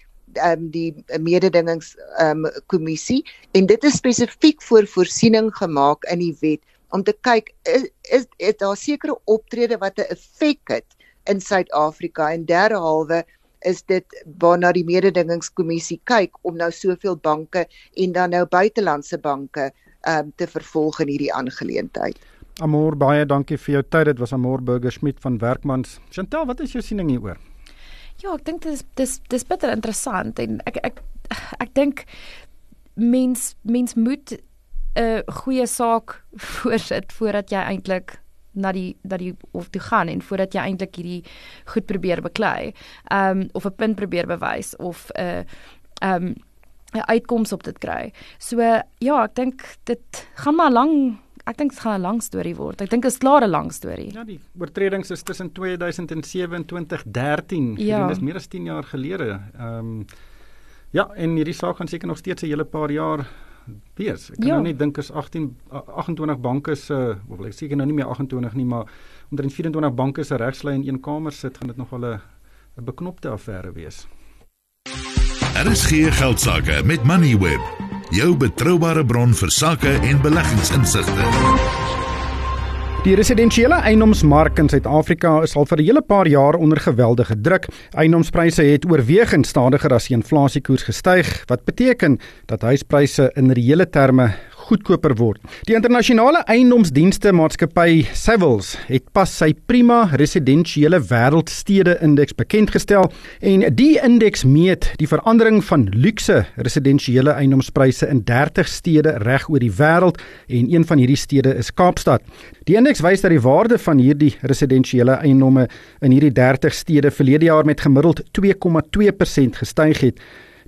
um, die mededingings um, kommissie en dit is spesifiek vir voorsiening gemaak in die wet om te kyk is is, is daar sekere optrede wat 'n effek het in Suid-Afrika en derhalwe is dit waarna die mededingingskommissie kyk om nou soveel banke en dan nou buitelandse banke um, te vervolg in hierdie aangeleentheid. Amor baie dankie vir jou tyd. Dit was Amor Burger Smit van Werkmans. Chantel, wat is jou siening hieroor? Ja, ek dink dit is dis dis bitter interessant en ek ek ek dink mens mens moet 'n goeie saak [LAUGHS] voorsit voordat jy eintlik na die dat die of toe gaan en voordat jy eintlik hierdie goed probeer beklei. Ehm um, of 'n punt probeer bewys of 'n uh, ehm um, 'n uitkoms op dit kry. So ja, ek dink dit gaan maar lank ek dink dit gaan 'n lang storie word. Ek dink dit is klaar 'n lang storie. Ja, die oortredings is tussen 2007 en 2013. Ja. Dit is meer as 10 jaar gelede. Ehm um, ja, en hierdie saak gaan seker nog steeds 'n hele paar jaar wees. Ek kan ja. nou net dink as 18 28 banke se uh, of ek seker nou nie meer 28 nie, maar onder 24 banke se regslyn in een kamer sit, gaan dit nog wel 'n 'n beknopte affære wees. Daar is geen geld sake met Moneyweb jou betroubare bron vir sake en beleggingsinsigte. Die residensiële eiendomsmark in Suid-Afrika is al vir 'n hele paar jaar onder geweldige druk. Eiendomspryse het oorwegend stadiger as die inflasiekoers gestyg, wat beteken dat huispryse in reële terme goedkoper word. Die internasionale eiendomsdienste maatskappy Savills het pas sy prima residensiële wêreldstede indeks bekend gestel en die indeks meet die verandering van luukse residensiële eiendomspryse in 30 stede reg oor die wêreld en een van hierdie stede is Kaapstad. Die indeks wys dat die waarde van hierdie residensiële eiendomme in hierdie 30 stede verlede jaar met gemiddeld 2,2% gestyg het.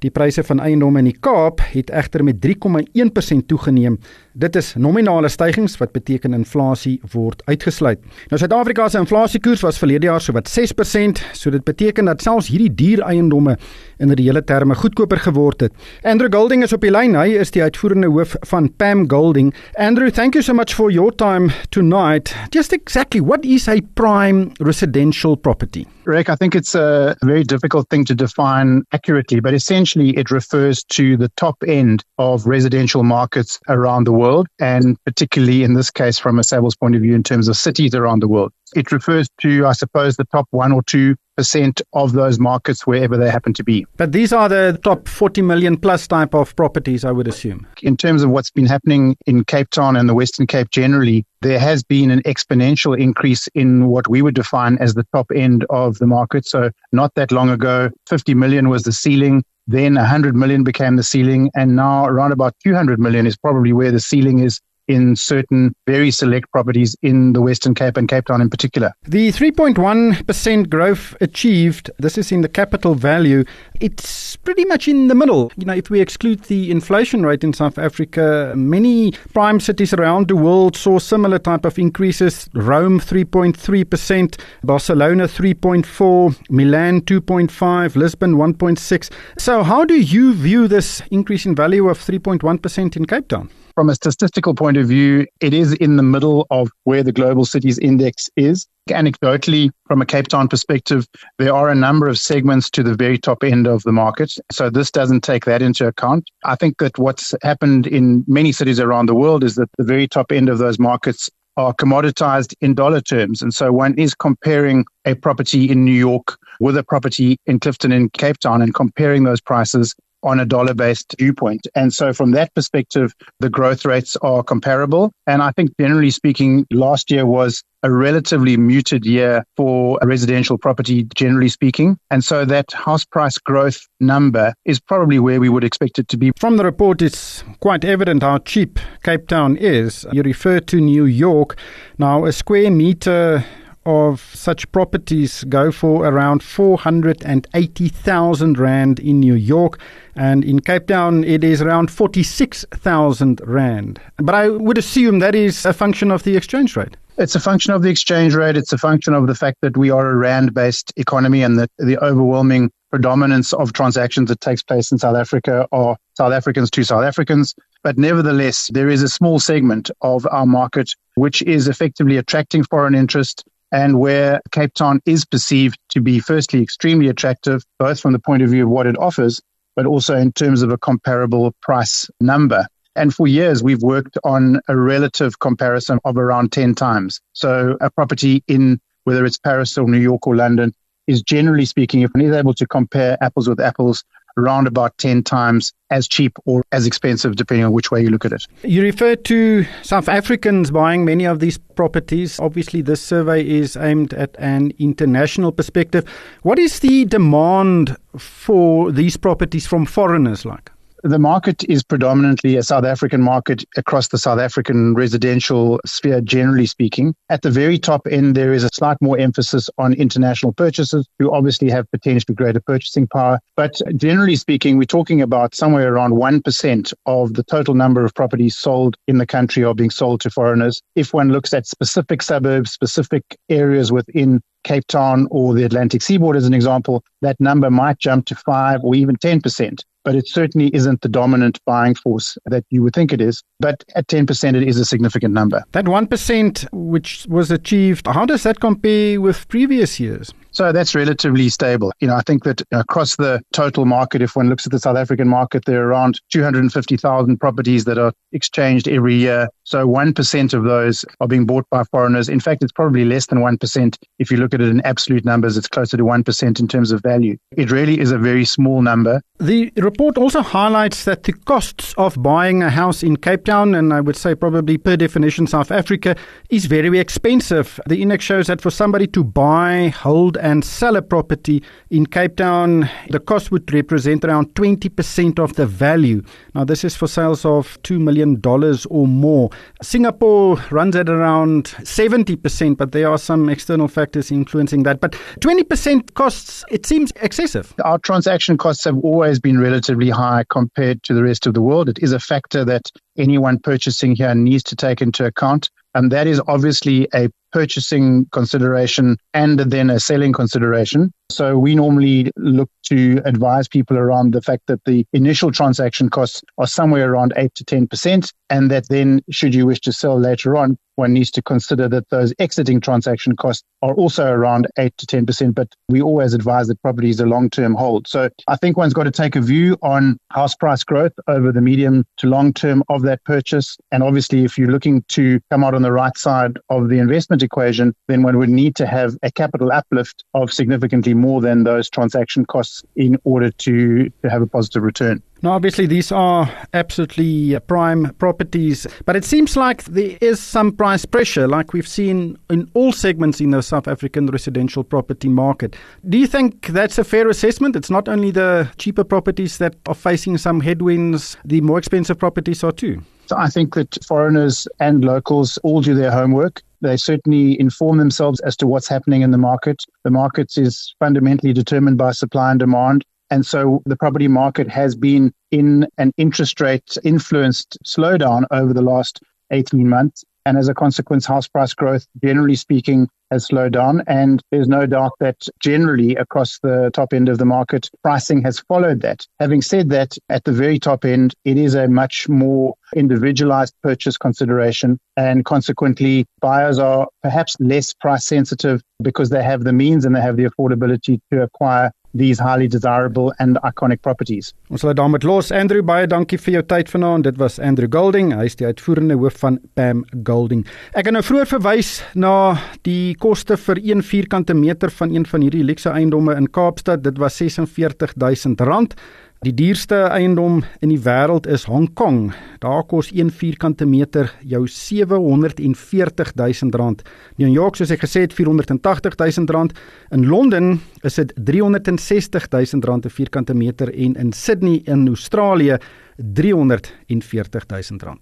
Die pryse van eiendomme in die Kaap het egter met 3,1% toegeneem Dit is nominale stygings wat beteken inflasie word uitgesluit. Nou Suid-Afrika se inflasiekoers was verlede jaar sowat 6%, so dit beteken dat selfs hierdie duur eiendomme in reële terme goedkoper geword het. Andrew Golding is op die lyn. Hy is die uitvoerende hoof van Pam Golding. Andrew, thank you so much for your time tonight. Just exactly what is a prime residential property? Rick, I think it's a very difficult thing to define accurately, but essentially it refers to the top end of residential markets around the world, and particularly in this case from a Savills point of view in terms of cities around the world. It refers to, I suppose, the top one or two percent of those markets wherever they happen to be. But these are the top 40 million plus type of properties, I would assume. In terms of what's been happening in Cape Town and the Western Cape generally, there has been an exponential increase in what we would define as the top end of the market. So not that long ago, 50 million was the ceiling. Then 100 million became the ceiling, and now around about 200 million is probably where the ceiling is in certain very select properties in the Western Cape and Cape Town in particular. The 3.1% growth achieved, this is in the capital value, it's pretty much in the middle. You know, if we exclude the inflation rate in South Africa, many prime cities around the world saw similar type of increases. Rome 3.3%, Barcelona 3.4, Milan 2.5, Lisbon 1.6. So how do you view this increase in value of 3.1% in Cape Town? From a statistical point of view, it is in the middle of where the global cities index is. Anecdotally, from a Cape Town perspective, there are a number of segments to the very top end of the market. So this doesn't take that into account. I think that what's happened in many cities around the world is that the very top end of those markets are commoditized in dollar terms. And so one is comparing a property in New York with a property in Clifton in Cape Town and comparing those prices on a dollar based viewpoint. And so, from that perspective, the growth rates are comparable. And I think, generally speaking, last year was a relatively muted year for residential property, generally speaking. And so, that house price growth number is probably where we would expect it to be. From the report, it's quite evident how cheap Cape Town is. You refer to New York. Now, a square meter of such properties go for around 480,000 Rand in New York, and in Cape Town it is around 46,000 Rand. But I would assume that is a function of the exchange rate. It's a function of the exchange rate. It's a function of the fact that we are a rand based economy and that the overwhelming predominance of transactions that takes place in South Africa are South Africans to South Africans. But nevertheless, there is a small segment of our market which is effectively attracting foreign interest and where Cape Town is perceived to be firstly extremely attractive, both from the point of view of what it offers, but also in terms of a comparable price number. And for years, we've worked on a relative comparison of around 10 times. So a property in whether it's Paris or New York or London is generally speaking, if one is able to compare apples with apples, around about 10 times as cheap or as expensive, depending on which way you look at it. You refer to South Africans buying many of these properties. Obviously, this survey is aimed at an international perspective. What is the demand for these properties from foreigners like? The market is predominantly a South African market across the South African residential sphere, generally speaking. At the very top end, there is a slight more emphasis on international purchases who obviously have potentially greater purchasing power. But generally speaking, we're talking about somewhere around 1% of the total number of properties sold in the country are being sold to foreigners. If one looks at specific suburbs, specific areas within Cape Town or the Atlantic seaboard as an example, that number might jump to 5 or even 10% but it certainly isn't the dominant buying force that you would think it is. But at 10%, it is a significant number. That 1% which was achieved, how does that compare with previous years? So that's relatively stable. You know, I think that across the total market, if one looks at the South African market, there are around 250,000 properties that are exchanged every year. So 1% of those are being bought by foreigners. In fact, it's probably less than 1%. If you look at it in absolute numbers, it's closer to 1% in terms of value. It really is a very small number. The report also highlights that the costs of buying a house in Cape Town, and I would say probably per definition South Africa, is very expensive. The index shows that for somebody to buy, hold, and sell a property in Cape Town, the cost would represent around 20% of the value. Now, this is for sales of $2 million or more. Singapore runs at around 70%, but there are some external factors influencing that. But 20% costs, it seems excessive. Our transaction costs have always been relatively high compared to the rest of the world. It is a factor that anyone purchasing here needs to take into account. And that is obviously a purchasing consideration and then a selling consideration. So we normally look to advise people around the fact that the initial transaction costs are somewhere around 8 to 10%, and that then, should you wish to sell later on, one needs to consider that those exiting transaction costs are also around 8 to 10%, but we always advise that property is a long term hold. So I think one's got to take a view on house price growth over the medium to long term of that purchase. And obviously, if you're looking to come out on the right side of the investment equation, then one would need to have a capital uplift of significantly more than those transaction costs in order to, to have a positive return. Now, obviously, these are absolutely prime properties, but it seems like there is some price pressure, like we've seen in all segments in the South African residential property market. Do you think that's a fair assessment? It's not only the cheaper properties that are facing some headwinds, the more expensive properties are too. So I think that foreigners and locals all do their homework. They certainly inform themselves as to what's happening in the market. The market is fundamentally determined by supply and demand. And so the property market has been in an interest rate influenced slowdown over the last 18 months. And as a consequence, house price growth, generally speaking, has slowed down. And there's no doubt that generally across the top end of the market, pricing has followed that. Having said that, at the very top end, it is a much more individualized purchase consideration. And consequently, buyers are perhaps less price sensitive because they have the means and they have the affordability to acquire these highly desirable and iconic properties. Ons sal daarmee los. Andrew, baie dankie vir jou tyd vanaand. Dit was Andrew Golding. Hy is die uitvoerende hoof van Pam Golding. Ek het nou vroeër verwys na die koste vir 1 vierkante meter van een van hierdie luxe eiendomme in Kaapstad. Dit was R46000. Die duurste eiendom in die wêreld is Hong Kong. Daar kos 1 vierkante meter jou R740 000. New York soos ek gesê het R480 000. In Londen is dit R360 000 'n vierkante meter en in Sydney in Australië R340 000.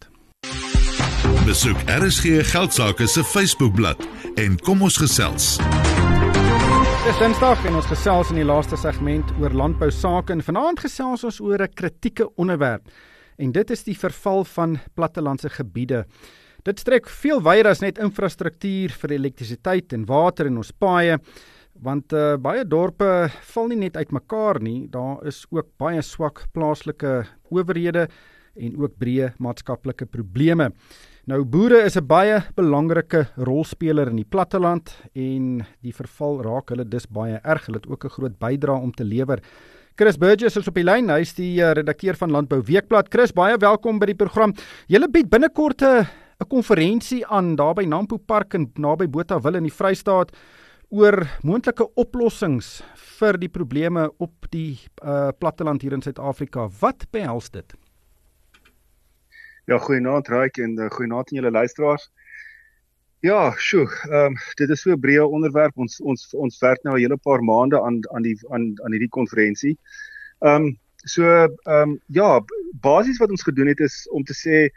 Besoek RSG Geldsaake se Facebookblad en kom ons gesels. Dis Dinsdag en ons gesels in die laaste segment oor landbou sake en vanaand gesels ons oor 'n kritieke onderwerp en dit is die verval van plattelandse gebiede. Dit strek veel wyer as net infrastruktuur vir elektrisiteit en water en ons paaie want uh, baie dorpe val nie net uitmekaar nie, daar is ook baie swak plaaslike owerhede en ook breë maatskaplike probleme. Nou boere is 'n baie belangrike rolspeler in die platteland en die verval raak hulle dus baie erg. Hulle het ook 'n groot bydrae om te lewer. Chris Burgess is op die lyn. Hy is die uh, redakteur van Landbou Weekblad. Chris, baie welkom by die program. Julle bied binnekort 'n konferensie aan daar by Nampo Park en naby Botawil in die Vrystaat oor moontlike oplossings vir die probleme op die uh, platteland hier in Suid-Afrika. Wat behels dit? Ja, goeienaand Raik en uh, goeienaand aan julle luisteraars. Ja, sjoe, ehm um, dit is so 'n breë onderwerp. Ons ons ons werk nou 'n hele paar maande aan aan die aan aan hierdie konferensie. Ehm um, so ehm um, ja, basies wat ons gedoen het is om te sê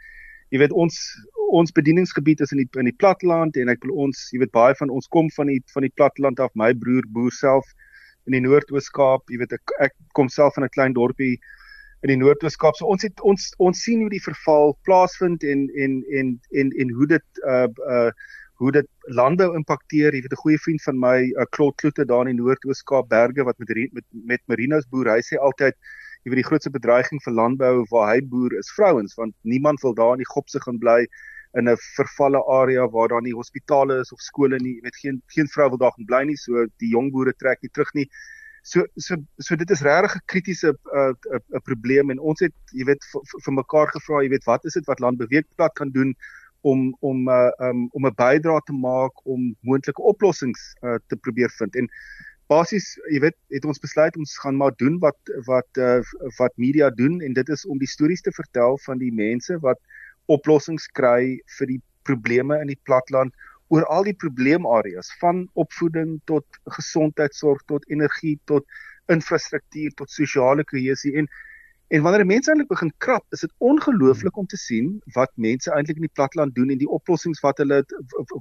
jy weet ons ons bedieningsgebied is in die in die platteland en ek wil ons jy weet baie van ons kom van die van die platteland af. My broer boer self in die Noord-Oos-Kaap. Jy weet ek ek kom self van 'n klein dorpie in die Noord-Weskaap. So ons het ons ons sien hoe die verval plaasvind en en en en en hoe dit uh uh hoe dit landbou impakteer. Jy weet 'n goeie vriend van my, uh, Klot Kloete daar in die Noord-Weskaap berge wat met met met Marinos boer. Hy sê altyd jy weet die grootste bedreiging vir landbou waar hy boer is vrouens want niemand wil daar in die gopse gaan bly in 'n vervalle area waar daar nie hospitale is of skole nie. Jy weet geen geen vrou wil daar gaan bly nie. So die jong boere trek nie terug nie. So so so dit is regtig 'n kritiese 'n uh, 'n uh, probleem en ons het jy weet vir mekaar gevra, jy weet wat is dit wat landbeweegplat kan doen om om uh, um, om 'n bydrae te maak om moontlike oplossings uh, te probeer vind. En basies, jy weet, het ons besluit ons gaan maar doen wat wat uh, wat media doen en dit is om die stories te vertel van die mense wat oplossings kry vir die probleme in die platland oor al die probleemareas van opvoeding tot gesondheidsorg tot energie tot infrastruktuur tot sosiale kohesie en en wanneer mense eintlik begin krap is dit ongelooflik om te sien wat mense eintlik in die platteland doen en die oplossings wat hulle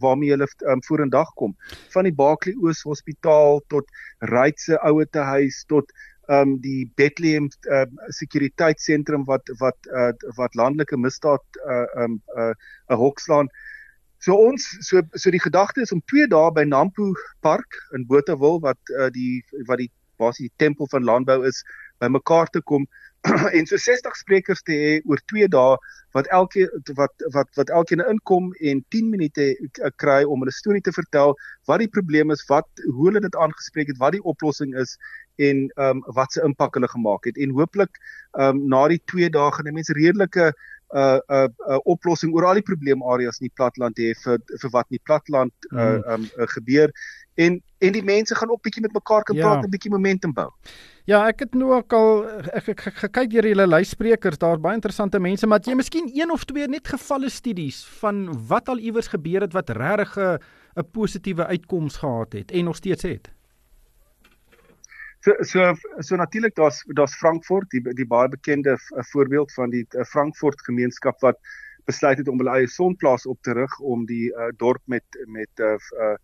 waarmee hulle um, vorendag kom van die Barkley Oos Hospitaal tot Ryds se ouete huis tot um die Bethlehem um sekuriteitssentrum wat wat uh, wat landelike misdaad uh um 'n uh, 'n hokslaan. So ons so so die gedagte is om 2 dae by Nampo Park in Botawil wat uh, die wat die basies die tempel van landbou is bymekaar te kom [CLEARS THROAT] en so 60 sprekers te hê oor 2 dae wat elkeen wat wat wat elkeen inkom en 10 minute kry om 'n storie te vertel wat die probleem is, wat hoe hulle dit aangespreek het, wat die oplossing is en ehm um, wat se impak hulle gemaak het. En hooplik ehm um, na die 2 dae gaan mense redelike 'n uh, 'n uh, uh, oplossing oor al die probleemareas in die platland hê vir vir wat in die platland uh, uh, um, uh, gebeur en en die mense gaan op bietjie met mekaar kan ja. praat en bietjie momentum bou. Ja, ek het nou ook al ek ek gekyk deur julle luisprekers, daar baie interessante mense, maar jy miskien een of twee net gevalle studies van wat al iewers gebeur het wat regtig 'n 'n positiewe uitkoms gehad het en nog steeds het. So so so natuurlik daar's daar's Frankfurt, die die baie bekende voorbeeld van die Frankfurt gemeenskap wat besluit het om hulle eie sonplaas op te rig om die uh, dorp met met uh, uh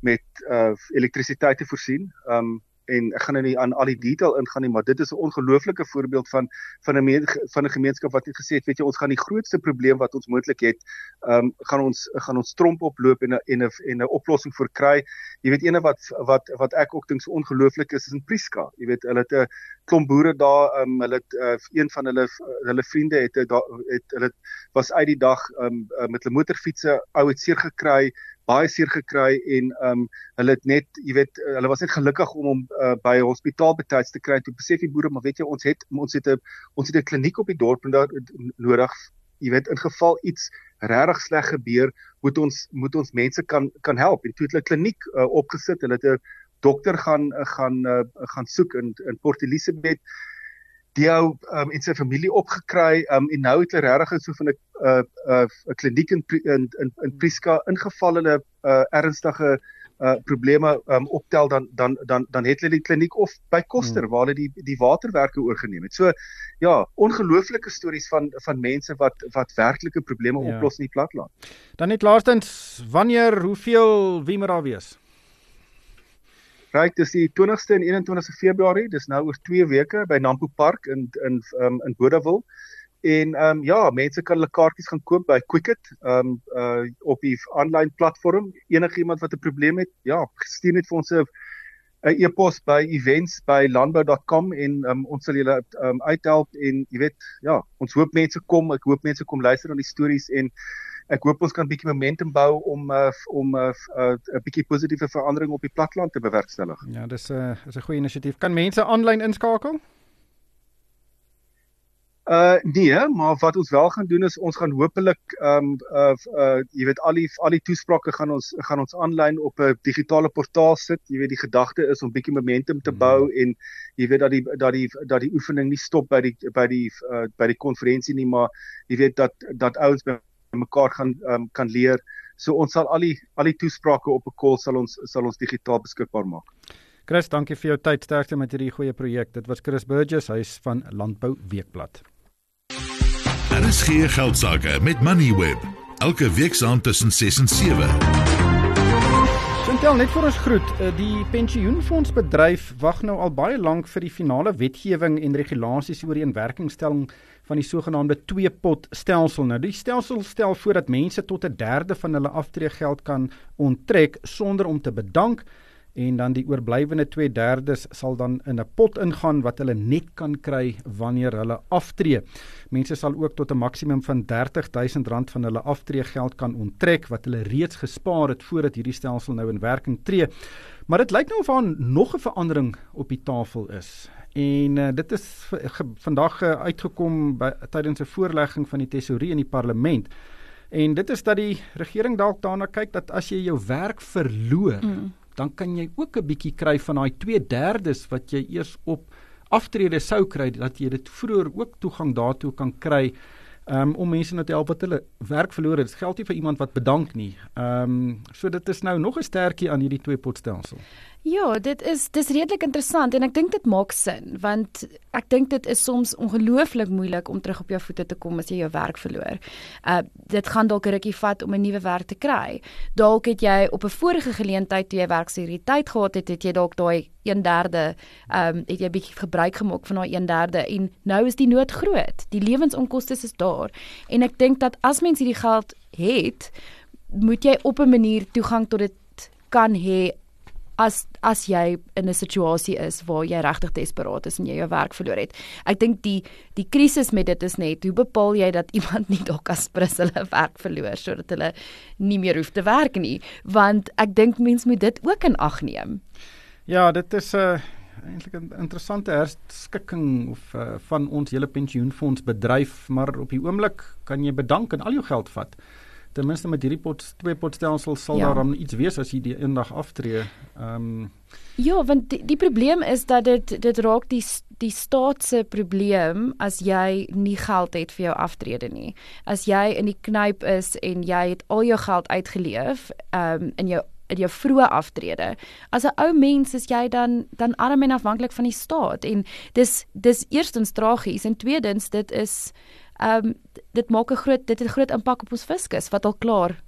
met uh elektrisiteit te voorsien. Um en ek gaan nou nie aan al die detail ingaan nie, maar dit is 'n ongelooflike voorbeeld van van 'n van 'n gemeenskap wat het gesê het, weet jy, ons gaan die grootste probleem wat ons moontlik het, ehm um, gaan ons gaan ons tromp oploop en 'n en 'n en 'n oplossing vir kry. Jy weet ene wat wat wat ek ook dink so ongelooflik is is in Priska. Jy weet, hulle het 'n klomp boere daar, um, hulle het uh, een van hulle hulle vriende het het, het hulle was uit die dag um, uh, met hulle motorfietsse ou het seer gekry baie seer gekry en um hulle het net jy weet hulle was net gelukkig om hom uh, by hospitaal betyds te kry. Toe besef die boere maar weet jy ons het ons het 'n ons het 'n kliniek op die dorp en daar nodig jy weet in geval iets regtig sleg gebeur moet ons moet ons mense kan kan help. En toe het hulle kliniek uh, opgesit. Hulle het 'n dokter gaan uh, gaan uh, gaan soek in in Port Elizabeth die ou um, en sy familie opgekry um, en nou het hulle regtig so van 'n 'n uh, 'n uh, kliniek in in in, in Priska ingeval hulle uh, ernstige uh probleme um, optel dan dan dan dan het hulle die kliniek of by Koster hmm. waar hulle die die waterwerke oorgeneem het. So ja, ongelooflike stories van van mense wat wat werklike probleme ja. oplos in die platland. Dan net laastens, wanneer hoeveel wie moet daar wees? Ryk, dis die 20ste en 21ste Februarie, dis nou oor 2 weke by Nampo Park in in um, in Bodawil. En ehm um, ja, mense kan hulle kaartjies gaan koop by Quicket, ehm um, uh op die aanlyn platform. Enige iemand wat 'n probleem het, ja, stuur net vir ons 'n 'n e-pos by events@landbou.com en um, ons sal julle um, uithelp en jy weet, ja, ons hoop mense kom, ek hoop mense kom luister aan die stories en ek hoop ons kan 'n bietjie momentum bou om uh, om 'n uh, uh, 'n bietjie positiewe verandering op die platteland te bewerkstellig. Ja, dis 'n uh, is 'n goeie inisiatief. Kan mense aanlyn inskakel? Uh nee, maar wat ons wel gaan doen is ons gaan hopelik ehm um, uh uh jy weet al die al die toesprake gaan ons gaan ons aanlyn op 'n digitale portaal sit. Jy weet die gedagte is om bietjie momentum te bou hmm. en jy weet dat die dat die dat die oefening nie stop by die by die uh by die konferensie nie, maar jy weet dat dat ouens by mekaar gaan um, kan leer. So ons sal al die al die toesprake op 'n call sal ons sal ons digitaal beskikbaar maak. Chris, dankie vir jou tyd. Sterkte met hierdie goeie projek. Dit was Chris Burgess, hy's van Landbou Weekblad. Daar is hier geld sake met Moneyweb. Elke week saam tussen 6 en 7. Sintel net vir ons groet, eh, die pensioenfondsbedryf wag nou al baie lank vir die finale wetgewing en regulasies oor die inwerkingstelling van die sogenaamde twee pot stelsel. Nou die stelsel stel voor dat mense tot 'n derde van hulle aftreegeld kan onttrek sonder om te bedank en dan die oorblywende 2/3 sal dan in 'n pot ingaan wat hulle net kan kry wanneer hulle aftree. Mense sal ook tot 'n maksimum van R30000 van hulle aftreegeld kan onttrek wat hulle reeds gespaar het voordat hierdie stelsel nou in werking tree. Maar dit lyk nou of daar nog 'n verandering op die tafel is. En uh, dit is vandag uh, uitgekom by tydens 'n voorlegging van die tesourier in die parlement. En dit is dat die regering dalk daarna kyk dat as jy jou werk verloor, mm. Dan kan jy ook 'n bietjie kry van daai 2/3 wat jy eers op aftrede sou kry dat jy dit vroeër ook toegang daartoe kan kry um, om mense nou te help wat hulle werk verloor het. Dit geld nie vir iemand wat bedank nie. Ehm um, so dit is nou nog 'n sterkie aan hierdie twee potstelsel. Ja, dit is dis redelik interessant en ek dink dit maak sin want ek dink dit is soms ongelooflik moeilik om terug op jou voete te kom as jy jou werk verloor. Uh dit gaan dalk 'n rukkie vat om 'n nuwe werk te kry. Dalk het jy op 'n vorige geleentheid toe jy werksekuriteit gehad het, het jy dalk daai 1/3 ehm um, het jy bietjie gebruik gemaak van daai 1/3 en nou is die nood groot. Die lewensonkoste is daar en ek dink dat as mens hierdie geld het, moet jy op 'n manier toegang tot dit kan hê as as jy in 'n situasie is waar jy regtig desperaat is en jy jou werk verloor het. Ek dink die die krisis met dit is net hoe bepaal jy dat [LAUGHS] iemand nie dalk as prins hulle werk verloor sodat hulle nie meer hoef te werk nie, want ek dink mens moet dit ook in ag neem. Ja, dit is 'n uh, eintlik 'n interessante herskikking of uh, van ons hele pensioenfonds bedryf, maar op die oomblik kan jy bedank en al jou geld vat ten minste met hierdie pot twee potstelsels sal ja. daar dan iets wees as jy die eendag aftree. Ehm um, Ja, want die, die probleem is dat dit dit raak die die staat se probleem as jy nie geld het vir jou aftrede nie. As jy in die knyp is en jy het al jou geld uitgeleef ehm um, in jou in jou vroeë aftrede. As 'n ou mens is jy dan dan arm en afhanklik van die staat en dis dis eerstens tragies en tweedens dit is ehm um, dit maak 'n groot dit het 'n groot impak op ons fiskus wat al klaar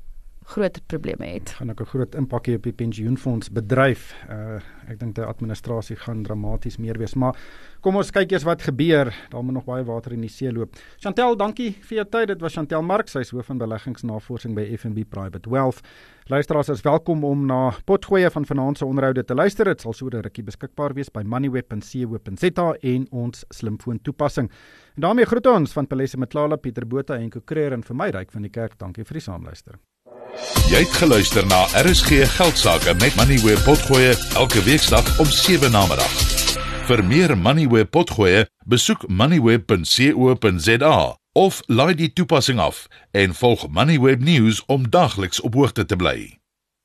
groot probleme het. Gaan ook 'n groot impak hê op die pensioenfonds bedryf. Uh ek dink die administrasie gaan dramaties meer wees, maar kom ons kyk eers wat gebeur. Daar moet nog baie water in die see loop. Chantel, dankie vir jou tyd. Dit was Chantel Mark, sy is hoof van beleggingsnavorsing by FNB Private Wealth. Luisteraars is welkom om na potgoeie van vanaand se onderhoude te luister. Dit sal so 'n rukkie beskikbaar wees by moneyweb.co.za en ons slimfoon toepassing. En daarmee groet ons van Palesa Matlala, Pieter Botha en Kokreer en vir my ryk van die kerk. Dankie vir die saamluister. Jy het geluister na RSG Geldsaake met Moneyweb Potgoe elke weeksdag om 7 na middag. Vir meer Moneyweb Potgoe, besoek moneyweb.co.za of laai die toepassing af en volg Moneyweb News om dagliks op hoogte te bly.